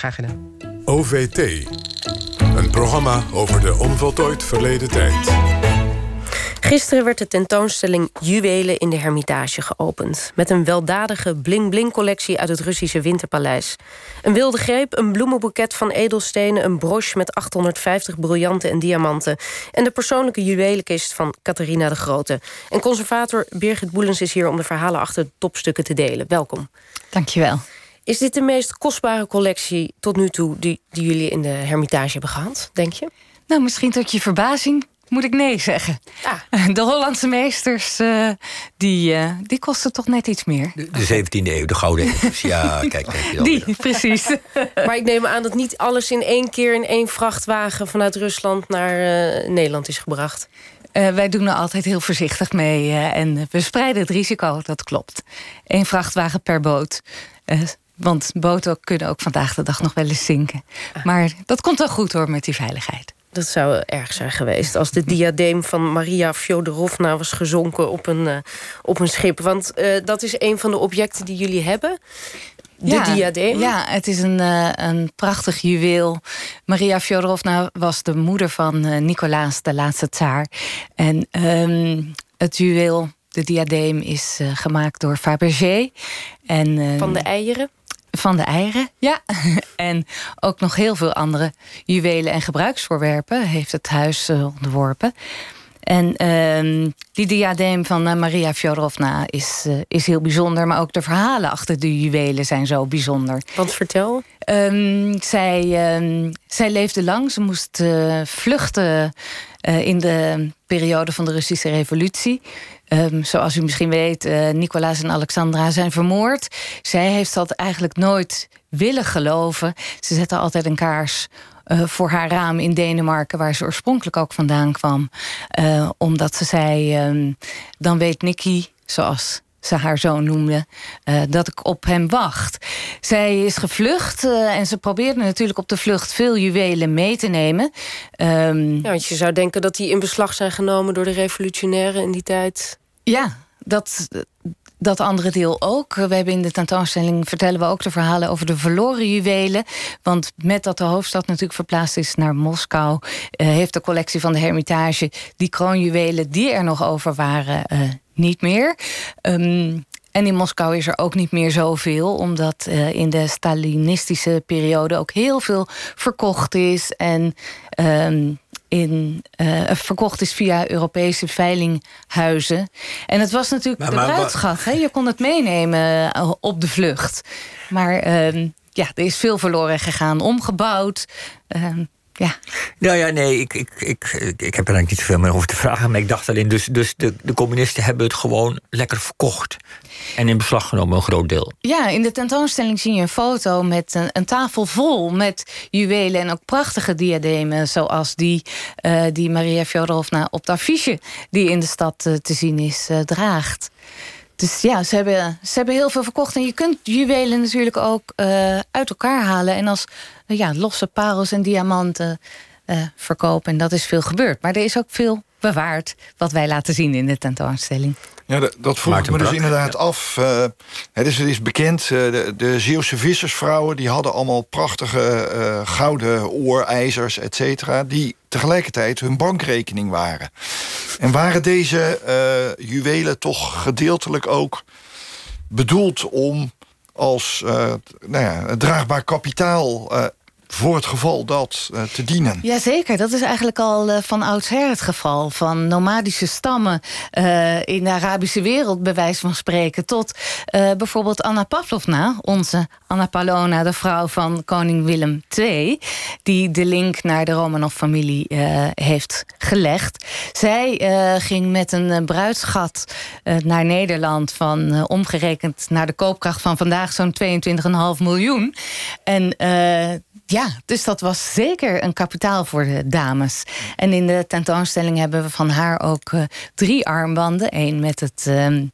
Graag gedaan. OVT. Een programma over de onvoltooid verleden tijd. Gisteren werd de tentoonstelling Juwelen in de Hermitage geopend. Met een weldadige bling-bling-collectie uit het Russische Winterpaleis. Een wilde greep, een bloemenboeket van edelstenen... een broche met 850 briljanten en diamanten... en de persoonlijke juwelenkist van Catharina de Grote. En conservator Birgit Boelens is hier om de verhalen achter de topstukken te delen. Welkom. Dankjewel. Is dit de meest kostbare collectie tot nu toe... die, die jullie in de Hermitage hebben gehad, denk je? Nou, misschien tot je verbazing moet ik nee zeggen. Ah. De Hollandse meesters, uh, die, uh, die kosten toch net iets meer. De, de 17e eeuw, de gouden eeuw. Ja, kijk. Die, precies. maar ik neem aan dat niet alles in één keer... in één vrachtwagen vanuit Rusland naar uh, Nederland is gebracht. wij doen er altijd heel voorzichtig mee. en we spreiden het risico, dat klopt. Eén vrachtwagen per boot. Want boten kunnen ook vandaag de dag nog wel eens zinken. Ah. Maar dat komt wel goed hoor, met die veiligheid. Dat zou erg zijn geweest als de diadeem van Maria Fjodorovna was gezonken op een, uh, op een schip. Want uh, dat is een van de objecten die jullie hebben. De ja, diadeem? Ja, het is een, uh, een prachtig juweel. Maria Fjodorovna was de moeder van Nicolaas, de laatste tsaar. En um, het juweel, de diadeem, is gemaakt door Fabergé. En, van de eieren? Van de eieren, ja. En ook nog heel veel andere juwelen en gebruiksvoorwerpen heeft het huis uh, ontworpen. En uh, die diadeem van uh, Maria Fjodorovna is, uh, is heel bijzonder. Maar ook de verhalen achter de juwelen zijn zo bijzonder. Wat vertel? Um, zij, um, zij leefde lang. Ze moest vluchten in de periode van de Russische revolutie. Um, zoals u misschien weet, Nicolaas en Alexandra zijn vermoord. Zij heeft dat eigenlijk nooit willen geloven. Ze zette altijd een kaars uh, voor haar raam in Denemarken, waar ze oorspronkelijk ook vandaan kwam. Uh, omdat ze zei: um, Dan weet Nicky, zoals ze haar zoon noemde, uh, dat ik op hem wacht. Zij is gevlucht uh, en ze probeerde natuurlijk op de vlucht veel juwelen mee te nemen. Um, ja, want je zou denken dat die in beslag zijn genomen door de revolutionairen in die tijd. Ja, dat, dat andere deel ook. We hebben in de tentoonstelling vertellen we ook de verhalen over de verloren juwelen. Want met dat de hoofdstad natuurlijk verplaatst is naar Moskou, uh, heeft de collectie van de Hermitage die kroonjuwelen die er nog over waren uh, niet meer. Um, en in Moskou is er ook niet meer zoveel, omdat uh, in de Stalinistische periode ook heel veel verkocht is. En um, in, uh, verkocht is via Europese veilinghuizen. En het was natuurlijk maar, de bruidschat. Hè? Je kon het meenemen uh, op de vlucht. Maar uh, ja, er is veel verloren gegaan, omgebouwd. Ehm, ja. Nou ja, nee, ik, ik, ik, ik heb er eigenlijk niet zoveel meer over te vragen. Maar ik dacht alleen, dus, dus de, de communisten hebben het gewoon lekker verkocht. En in beslag genomen, een groot deel. Ja, in de tentoonstelling zie je een foto met een, een tafel vol met juwelen en ook prachtige diademen. Zoals die uh, die Maria Fjodorovna op de affiche die in de stad uh, te zien is, uh, draagt. Dus ja, ze hebben, ze hebben heel veel verkocht. En je kunt juwelen natuurlijk ook uit elkaar halen. En als ja, losse parels en diamanten verkopen. En dat is veel gebeurd. Maar er is ook veel bewaard wat wij laten zien in de tentoonstelling. Ja, dat, dat vroeg ik me dus inderdaad af. Uh, het, is, het is bekend, uh, de, de Zeeuwse vissersvrouwen... die hadden allemaal prachtige uh, gouden oorijzers, et cetera... die tegelijkertijd hun bankrekening waren. En waren deze juwelen toch gedeeltelijk ook bedoeld om als nou ja, draagbaar kapitaal voor het geval dat uh, te dienen. Jazeker, dat is eigenlijk al uh, van oudsher het geval. Van nomadische stammen uh, in de Arabische wereld, bij wijze van spreken... tot bijvoorbeeld Anna Pavlovna, onze Anna Palona... de vrouw van koning Willem II... die de link naar de Romanov-familie heeft gelegd. Zij ging met een bruidschat naar Nederland... van omgerekend naar de koopkracht van vandaag zo'n 22,5 miljoen. En ja, dus dat was zeker een kapitaal voor de dames. En in de tentoonstelling hebben we van haar ook uh, drie armbanden. Eén met het uh, uh,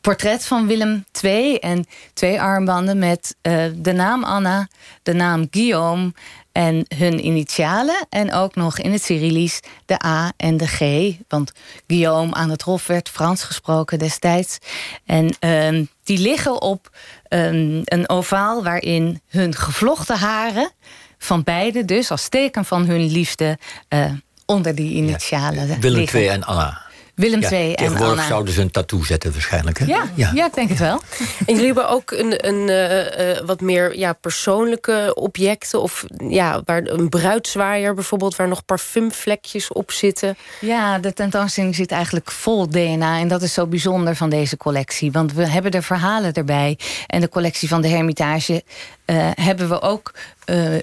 portret van Willem II. En twee armbanden met de naam Anna, de naam Guillaume En hun initialen en ook nog in het Cyrillisch de A en de G. Want Guillaume aan het Hof werd Frans gesproken destijds. En ehm, die liggen op um, een ovaal waarin hun gevlochten haren van beide, dus als teken van hun liefde, uh, onder die initialen. Ja, Willem II en Anna. Willem II en Tegenwoordig zouden ze een tattoo zetten waarschijnlijk. Hè? Ja, ja. ja, ik denk het wel. En jullie hebben ook een, een uh, wat meer ja, persoonlijke objecten... of ja, waar een bruidswaaier bijvoorbeeld... waar nog parfumvlekjes op zitten. Ja, de tentoonstelling zit eigenlijk vol DNA... en dat is zo bijzonder van deze collectie. Want we hebben de verhalen erbij. En de collectie van de Hermitage uh, hebben we ook... Uh,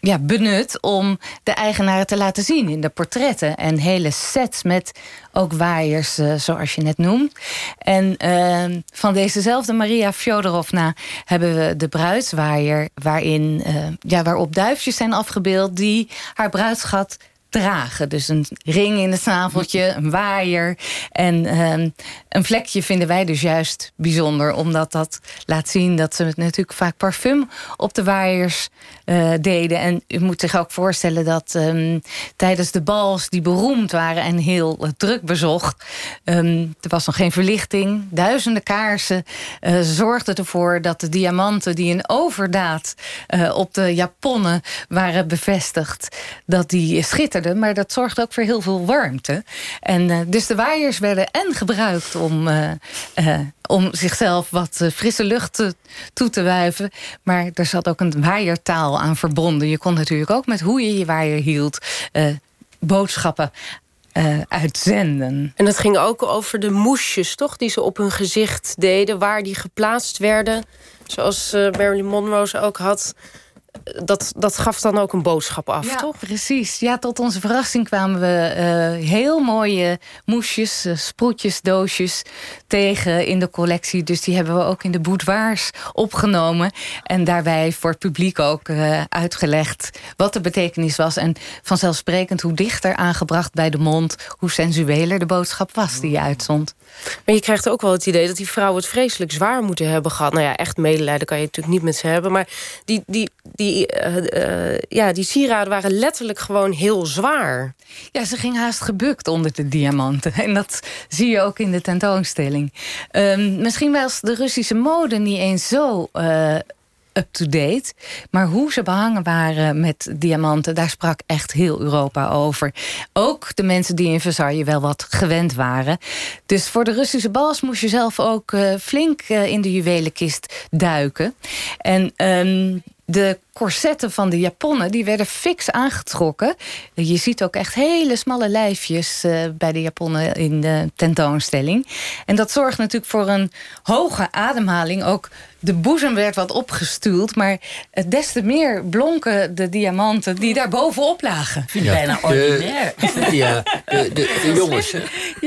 ja, benut om de eigenaren te laten zien in de portretten. En hele sets met ook waaiers, uh, zoals je net noemt. En uh, van dezezelfde Maria Fjodorovna hebben we de bruidswaaier... Waarin, uh, ja, waarop duifjes zijn afgebeeld die haar bruidschat dragen. Dus een ring in het snaveltje, een waaier. En um, een vlekje vinden wij dus juist bijzonder. Omdat dat laat zien dat ze natuurlijk vaak parfum op de waaiers uh, deden. En u moet zich ook voorstellen dat um, tijdens de bals die beroemd waren en heel uh, druk bezocht. Um, er was nog geen verlichting. Duizenden kaarsen uh, zorgden ervoor dat de diamanten die in overdaad op de japonnen waren bevestigd. Dat die schitterden. Maar dat zorgde ook voor heel veel warmte. En dus de waaiers werden en gebruikt om om zichzelf wat eh, frisse lucht toe te wuiven. Maar er zat ook een waaiertaal aan verbonden. Je kon natuurlijk ook met hoe je je waaier hield... Boodschappen uitzenden. En het ging ook over de moesjes, toch? Die ze op hun gezicht deden, waar die geplaatst werden. Zoals uh, Marilyn Monroe ook had dat, dat gaf dan ook een boodschap af, ja, toch? Precies. Ja, tot onze verrassing kwamen we uh, heel mooie moesjes, uh, sproetjes, doosjes tegen in de collectie. Dus die hebben we ook in de boudoirs opgenomen. En daarbij voor het publiek ook uh, uitgelegd wat de betekenis was. En vanzelfsprekend hoe dichter aangebracht bij de mond, hoe sensueler de boodschap was die je uitzond. Maar je krijgt ook wel het idee dat die vrouwen het vreselijk zwaar moeten hebben gehad. Nou ja, echt medelijden kan je natuurlijk niet met ze hebben. Maar die, die, die, uh, uh, ja, die sieraden waren letterlijk gewoon heel zwaar. Ja, ze ging haast gebukt onder de diamanten. En dat zie je ook in de tentoonstelling. Um, misschien was de Russische mode niet eens zo uh, up-to-date. Maar hoe ze behangen waren met diamanten, daar sprak echt heel Europa over. Ook de mensen die in Versailles wel wat gewend waren. Dus voor de Russische bals moest je zelf ook flink in de juwelenkist duiken. En um, de corsetten van de Japonnen die werden fix aangetrokken. Je ziet ook echt hele smalle lijfjes uh, bij de Japonnen in de tentoonstelling. En dat zorgt natuurlijk voor een hoge ademhaling. Ook de boezem werd wat opgestuurd, maar des te meer blonken de diamanten die daar bovenop lagen. Ja, bijna ordinair. De, ja, de, de, de jongens. Ja,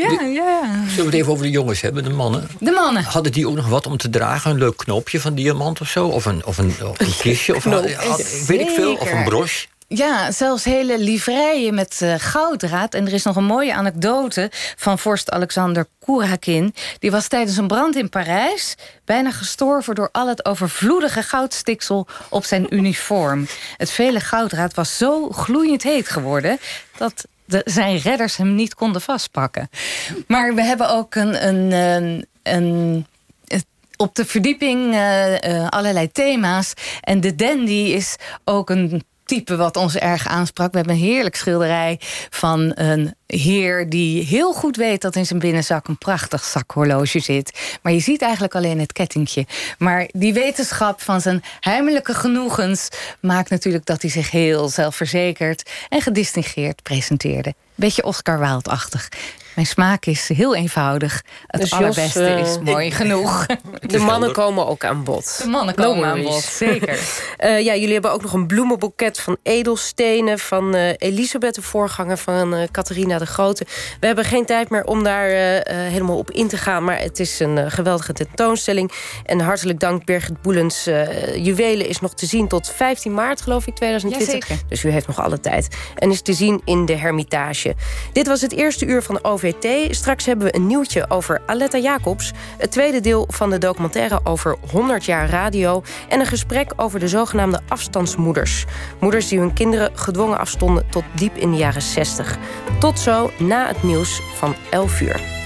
de, ja. Zullen we het even over de jongens hebben, de mannen? De mannen. Hadden die ook nog wat om te dragen? Een leuk knoopje van diamant of zo? Of een, of een, of een kistje? Of weet ik veel? Of een broche? Ja, zelfs hele livreien met uh, gouddraad. En er is nog een mooie anekdote van vorst Alexander Kourakin. Die was tijdens een brand in Parijs bijna gestorven... door al het overvloedige goudstiksel op zijn uniform. Het vele gouddraad was zo gloeiend heet geworden... dat de, zijn redders hem niet konden vastpakken. Maar we hebben ook een, een, een, een op de verdieping uh, uh, allerlei thema's. En de dandy is ook een type wat ons erg aansprak. We hebben een heerlijk schilderij van een heer die heel goed weet dat in zijn binnenzak een prachtig zakhorloge zit. Maar je ziet eigenlijk alleen het kettingje. Maar die wetenschap van zijn heimelijke genoegens maakt natuurlijk dat hij zich heel zelfverzekerd en gedistingeerd presenteerde. Beetje Oscar Wilde-achtig. Mijn smaak is heel eenvoudig. Het dus allerbeste Jos, uh, is mooi ik, genoeg. De mannen komen ook aan bod. De mannen komen no aan bod, zeker. uh, ja, jullie hebben ook nog een bloemenboeket van edelstenen... van uh, Elisabeth, de voorganger van uh, Catharina de Grote. We hebben geen tijd meer om daar helemaal op in te gaan... maar het is een geweldige tentoonstelling. En hartelijk dank Birgit Boelens. Juwelen is nog te zien tot 15 maart, geloof ik, 2020. Ja, dus u heeft nog alle tijd. En is te zien in de Hermitage. Dit was het eerste uur van Over Straks hebben we een nieuwtje over Aletta Jacobs. Het tweede deel van de documentaire over 100 jaar radio. En een gesprek over de zogenaamde afstandsmoeders. Moeders die hun kinderen gedwongen afstonden tot diep in de jaren 60. Tot zo na het nieuws van 11 uur.